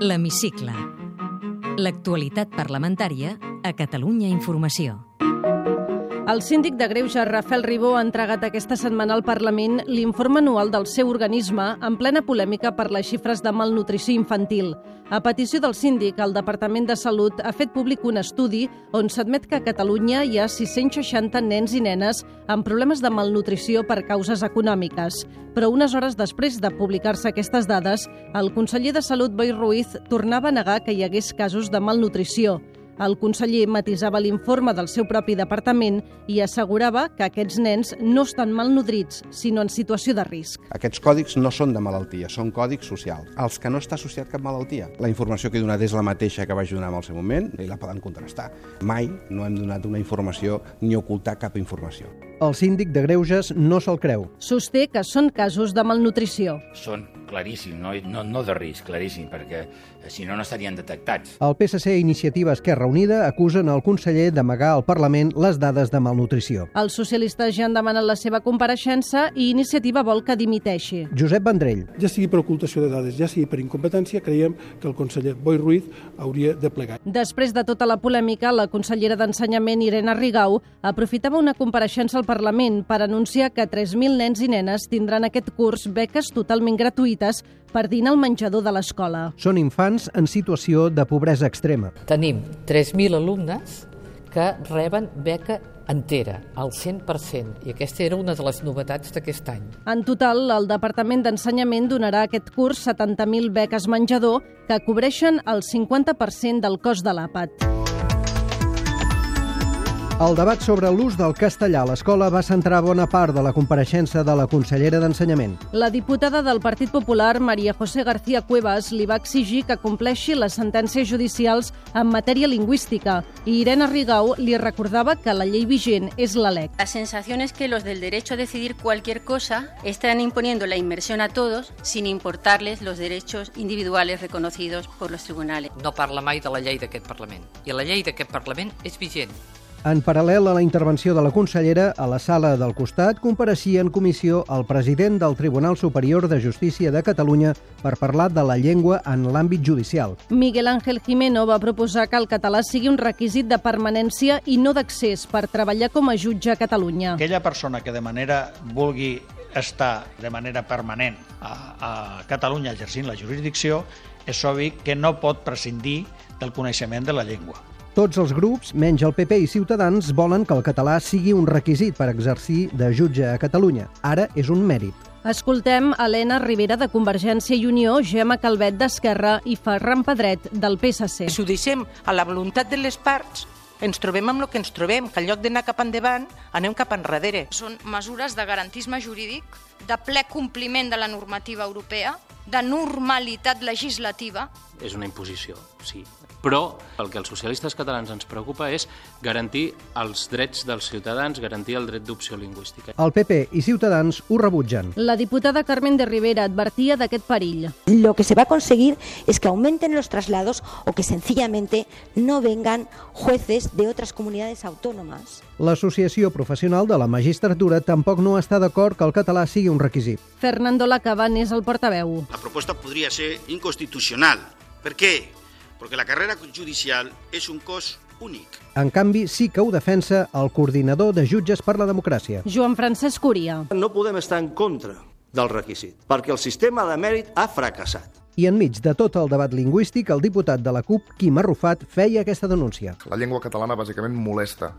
L'Hemicicle. L'actualitat parlamentària a Catalunya Informació. El síndic de Greuges, Rafael Ribó, ha entregat aquesta setmana al Parlament l'informe anual del seu organisme en plena polèmica per les xifres de malnutrició infantil. A petició del síndic, el Departament de Salut ha fet públic un estudi on s'admet que a Catalunya hi ha 660 nens i nenes amb problemes de malnutrició per causes econòmiques. Però unes hores després de publicar-se aquestes dades, el conseller de Salut, Boi Ruiz, tornava a negar que hi hagués casos de malnutrició. El conseller matisava l'informe del seu propi departament i assegurava que aquests nens no estan malnodrits, sinó en situació de risc. Aquests còdics no són de malaltia, són còdics socials, els que no està associat cap malaltia. La informació que he donat és la mateixa que vaig donar en el seu moment i la poden contrastar. Mai no hem donat una informació ni ocultar cap informació. El síndic de Greuges no se'l creu. Sosté que són casos de malnutrició. Són claríssim, no, no, no de risc, claríssim, perquè si no, no estarien detectats. El PSC i Iniciativa Esquerra Unida acusen el conseller d'amagar al Parlament les dades de malnutrició. Els socialistes ja han demanat la seva compareixença i Iniciativa vol que dimiteixi. Josep Vendrell. Ja sigui per ocultació de dades, ja sigui per incompetència, creiem que el conseller Boi Ruiz hauria de plegar. Després de tota la polèmica, la consellera d'Ensenyament, Irene Rigau, aprofitava una compareixença al Parlament per anunciar que 3.000 nens i nenes tindran aquest curs beques totalment gratuïtes per dinar al menjador de l'escola. Són infants en situació de pobresa extrema. Tenim 3.000 alumnes que reben beca entera, al 100%, i aquesta era una de les novetats d'aquest any. En total, el Departament d'Ensenyament donarà aquest curs 70.000 beques menjador que cobreixen el 50% del cost de l'àpat. El debat sobre l'ús del castellà a l'escola va centrar bona part de la compareixença de la consellera d'Ensenyament. La diputada del Partit Popular, Maria José García Cuevas, li va exigir que compleixi les sentències judicials en matèria lingüística i Irene Rigau li recordava que la llei vigent és la LEC. La sensación es que los del derecho a decidir cualquier cosa están imponiendo la inmersión a todos sin importarles los derechos individuales reconocidos por los tribunales. No parla mai de la llei d'aquest Parlament, i la llei d'aquest Parlament és vigent. En paral·lel a la intervenció de la consellera, a la sala del costat compareixia en comissió el president del Tribunal Superior de Justícia de Catalunya per parlar de la llengua en l'àmbit judicial. Miguel Ángel Jimeno va proposar que el català sigui un requisit de permanència i no d'accés per treballar com a jutge a Catalunya. Aquella persona que de manera vulgui estar de manera permanent a, a Catalunya exercint la jurisdicció, és obvi que no pot prescindir del coneixement de la llengua. Tots els grups, menys el PP i Ciutadans, volen que el català sigui un requisit per exercir de jutge a Catalunya. Ara és un mèrit. Escoltem Helena Rivera de Convergència i Unió, Gemma Calvet d'Esquerra i Ferran Pedret del PSC. Si ho deixem a la voluntat de les parts, ens trobem amb el que ens trobem, que en lloc d'anar cap endavant, anem cap enrere. Són mesures de garantisme jurídic, de ple compliment de la normativa europea, de normalitat legislativa. És una imposició, sí, però el que als socialistes catalans ens preocupa és garantir els drets dels ciutadans, garantir el dret d'opció lingüística. El PP i Ciutadans ho rebutgen. La diputada Carmen de Rivera advertia d'aquest perill. Lo que se va a conseguir es que aumenten los traslados o que sencillamente no vengan jueces de otras comunidades autónomas. L'Associació Professional de la Magistratura tampoc no està d'acord que el català sigui un requisit. Fernando Lacaban és el portaveu. La proposta podria ser inconstitucional. Per què? Perquè la carrera judicial és un cos únic. En canvi, sí que ho defensa el coordinador de Jutges per la Democràcia. Joan Francesc Cúria. No podem estar en contra del requisit, perquè el sistema de mèrit ha fracassat. I enmig de tot el debat lingüístic, el diputat de la CUP, Quim Arrufat, feia aquesta denúncia. La llengua catalana bàsicament molesta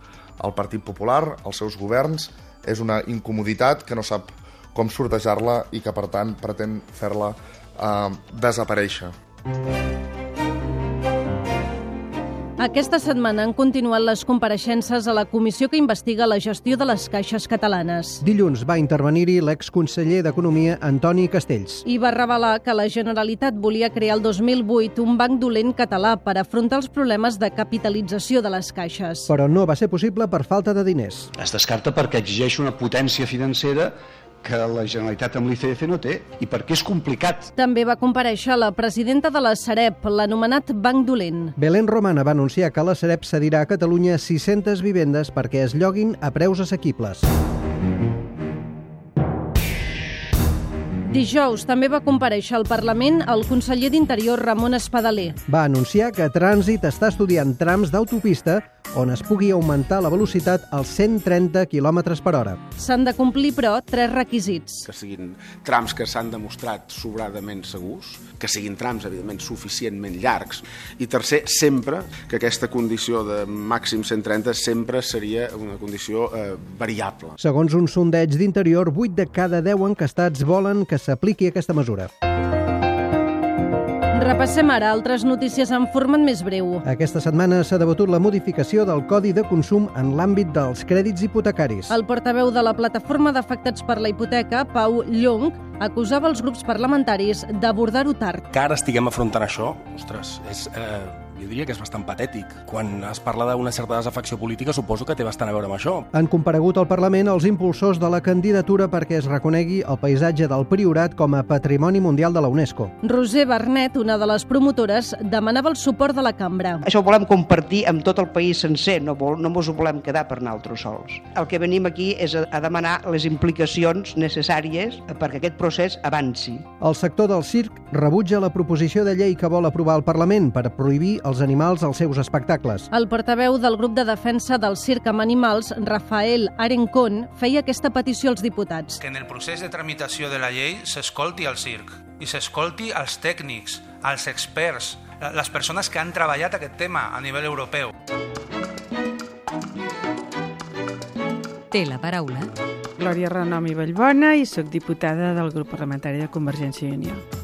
el Partit Popular, els seus governs, és una incomoditat que no sap com sortejar-la i que, per tant, pretén fer-la eh, desaparèixer. Aquesta setmana han continuat les compareixences a la comissió que investiga la gestió de les caixes catalanes. Dilluns va intervenir-hi l'exconseller d'Economia Antoni Castells. I va revelar que la Generalitat volia crear el 2008 un banc dolent català per afrontar els problemes de capitalització de les caixes. Però no va ser possible per falta de diners. Es descarta perquè exigeix una potència financera que la Generalitat amb l'ICF no té i perquè és complicat. També va compareixer la presidenta de la Sareb, l'anomenat Banc Dolent. Belén Romana va anunciar que la Sareb cedirà a Catalunya 600 vivendes perquè es lloguin a preus assequibles. Dijous també va compareixer al Parlament el conseller d'Interior Ramon Espadaler. Va anunciar que Trànsit està estudiant trams d'autopista on es pugui augmentar la velocitat als 130 km per hora. S'han de complir, però, tres requisits. Que siguin trams que s'han demostrat sobradament segurs, que siguin trams, evidentment, suficientment llargs, i tercer, sempre que aquesta condició de màxim 130 sempre seria una condició eh, variable. Segons un sondeig d'Interior, 8 de cada 10 encastats volen que s'apliqui aquesta mesura. Repassem ara altres notícies en format més breu. Aquesta setmana s'ha debatut la modificació del Codi de Consum en l'àmbit dels crèdits hipotecaris. El portaveu de la plataforma d'afectats per la hipoteca, Pau Llong, acusava els grups parlamentaris d'abordar-ho tard. Que ara estiguem afrontant això, ostres, és... Eh jo diria que és bastant patètic. Quan es parla d'una certa desafecció política, suposo que té bastant a veure amb això. Han comparegut al Parlament els impulsors de la candidatura perquè es reconegui el paisatge del Priorat com a Patrimoni Mundial de la UNESCO. Roser Bernet, una de les promotores, demanava el suport de la cambra. Això ho volem compartir amb tot el país sencer, no, vol, no mos ho volem quedar per nosaltres sols. El que venim aquí és a, a demanar les implicacions necessàries perquè aquest procés avanci. El sector del circ rebutja la proposició de llei que vol aprovar el Parlament per prohibir els animals als seus espectacles. El portaveu del grup de defensa del circ amb animals, Rafael Arencón, feia aquesta petició als diputats. Que en el procés de tramitació de la llei s'escolti el circ i s'escolti els tècnics, els experts, les persones que han treballat aquest tema a nivell europeu. Té la paraula Glòria Renom i Vallbona i sóc diputada del grup parlamentari de Convergència i Unió.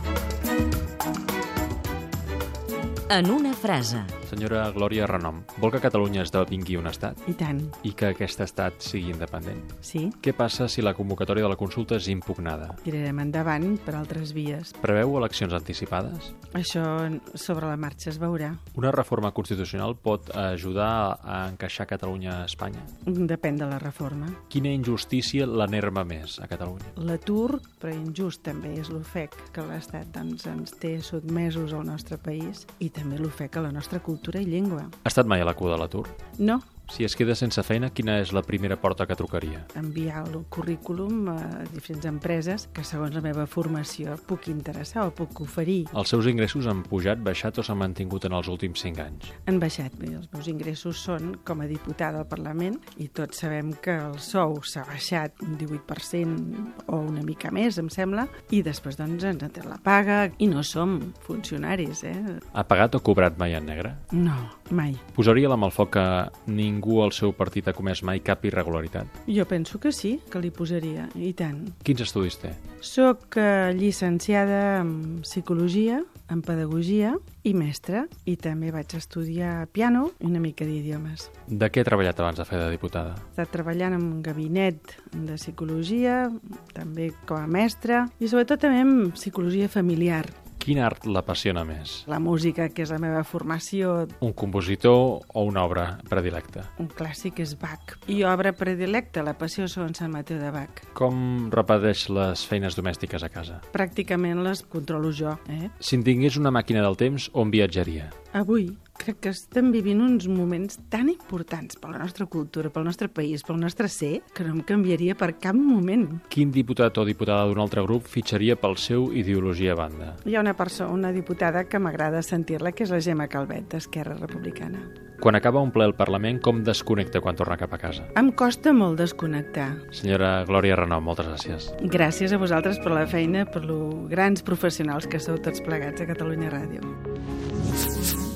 En una frase. Senyora Glòria Renom, vol que Catalunya esdevingui un estat? I tant. I que aquest estat sigui independent? Sí. Què passa si la convocatòria de la consulta és impugnada? Tirarem endavant per altres vies. Preveu eleccions anticipades? Això sobre la marxa es veurà. Una reforma constitucional pot ajudar a encaixar Catalunya a Espanya? Depèn de la reforma. Quina injustícia l'enerva més a Catalunya? L'atur, però injust també és l'ofec que l'Estat doncs, ens té sotmesos al nostre país i també l'ofec a la nostra cultura i llengua. Ha estat mai a la cua de l'atur? No, Si es queda sense feina, quina és la primera porta que trucaria? enviar el currículum a diferents empreses que segons la meva formació puc interessar o puc oferir. Els seus ingressos han pujat, baixat o s'han mantingut en els últims 5 anys? Han baixat. Bé, els meus ingressos són com a diputada al Parlament i tots sabem que el sou s'ha baixat un 18% o una mica més, em sembla, i després doncs ens en té la paga i no som funcionaris, eh? Ha pagat o cobrat mai en negre? No, mai. Posaria la mà al foc que ningú al seu partit ha comès mai cap irregularitat? Jo penso que sí, que li posaria, i tant. Quins estudis té? Soc eh, llicenciada en Psicologia, en Pedagogia i mestra, i també vaig estudiar piano i una mica d'idiomes. De què ha treballat abans de fer de diputada? He estat treballant en un gabinet de psicologia, també com a mestra, i sobretot també en psicologia familiar. Quin art l'apassiona més? La música, que és la meva formació, Un compositor o una obra predilecta? un clàssic és Bach. I obra predilecta, la passió segons Sant Mateu de Bach. Com repeteix les feines domèstiques a casa? Pràcticament les controlo jo, eh? Si en tingués una màquina del temps, on viatjaria? Avui crec que estem vivint uns moments tan importants per la nostra cultura, pel nostre país, pel nostre ser, que no em canviaria per cap moment. Quin diputat o diputada d'un altre grup fitxaria pel seu ideologia a banda? Hi ha una persona, una diputada que m'agrada sentir-la, que és la Gemma Calvet, d'Esquerra Republicana. Quan acaba un ple al Parlament, com desconnecta quan torna cap a casa? Em costa molt desconnectar. Senyora Glòria Renom, moltes gràcies. Gràcies a vosaltres per la feina, per lo grans professionals que sou tots plegats a Catalunya Ràdio.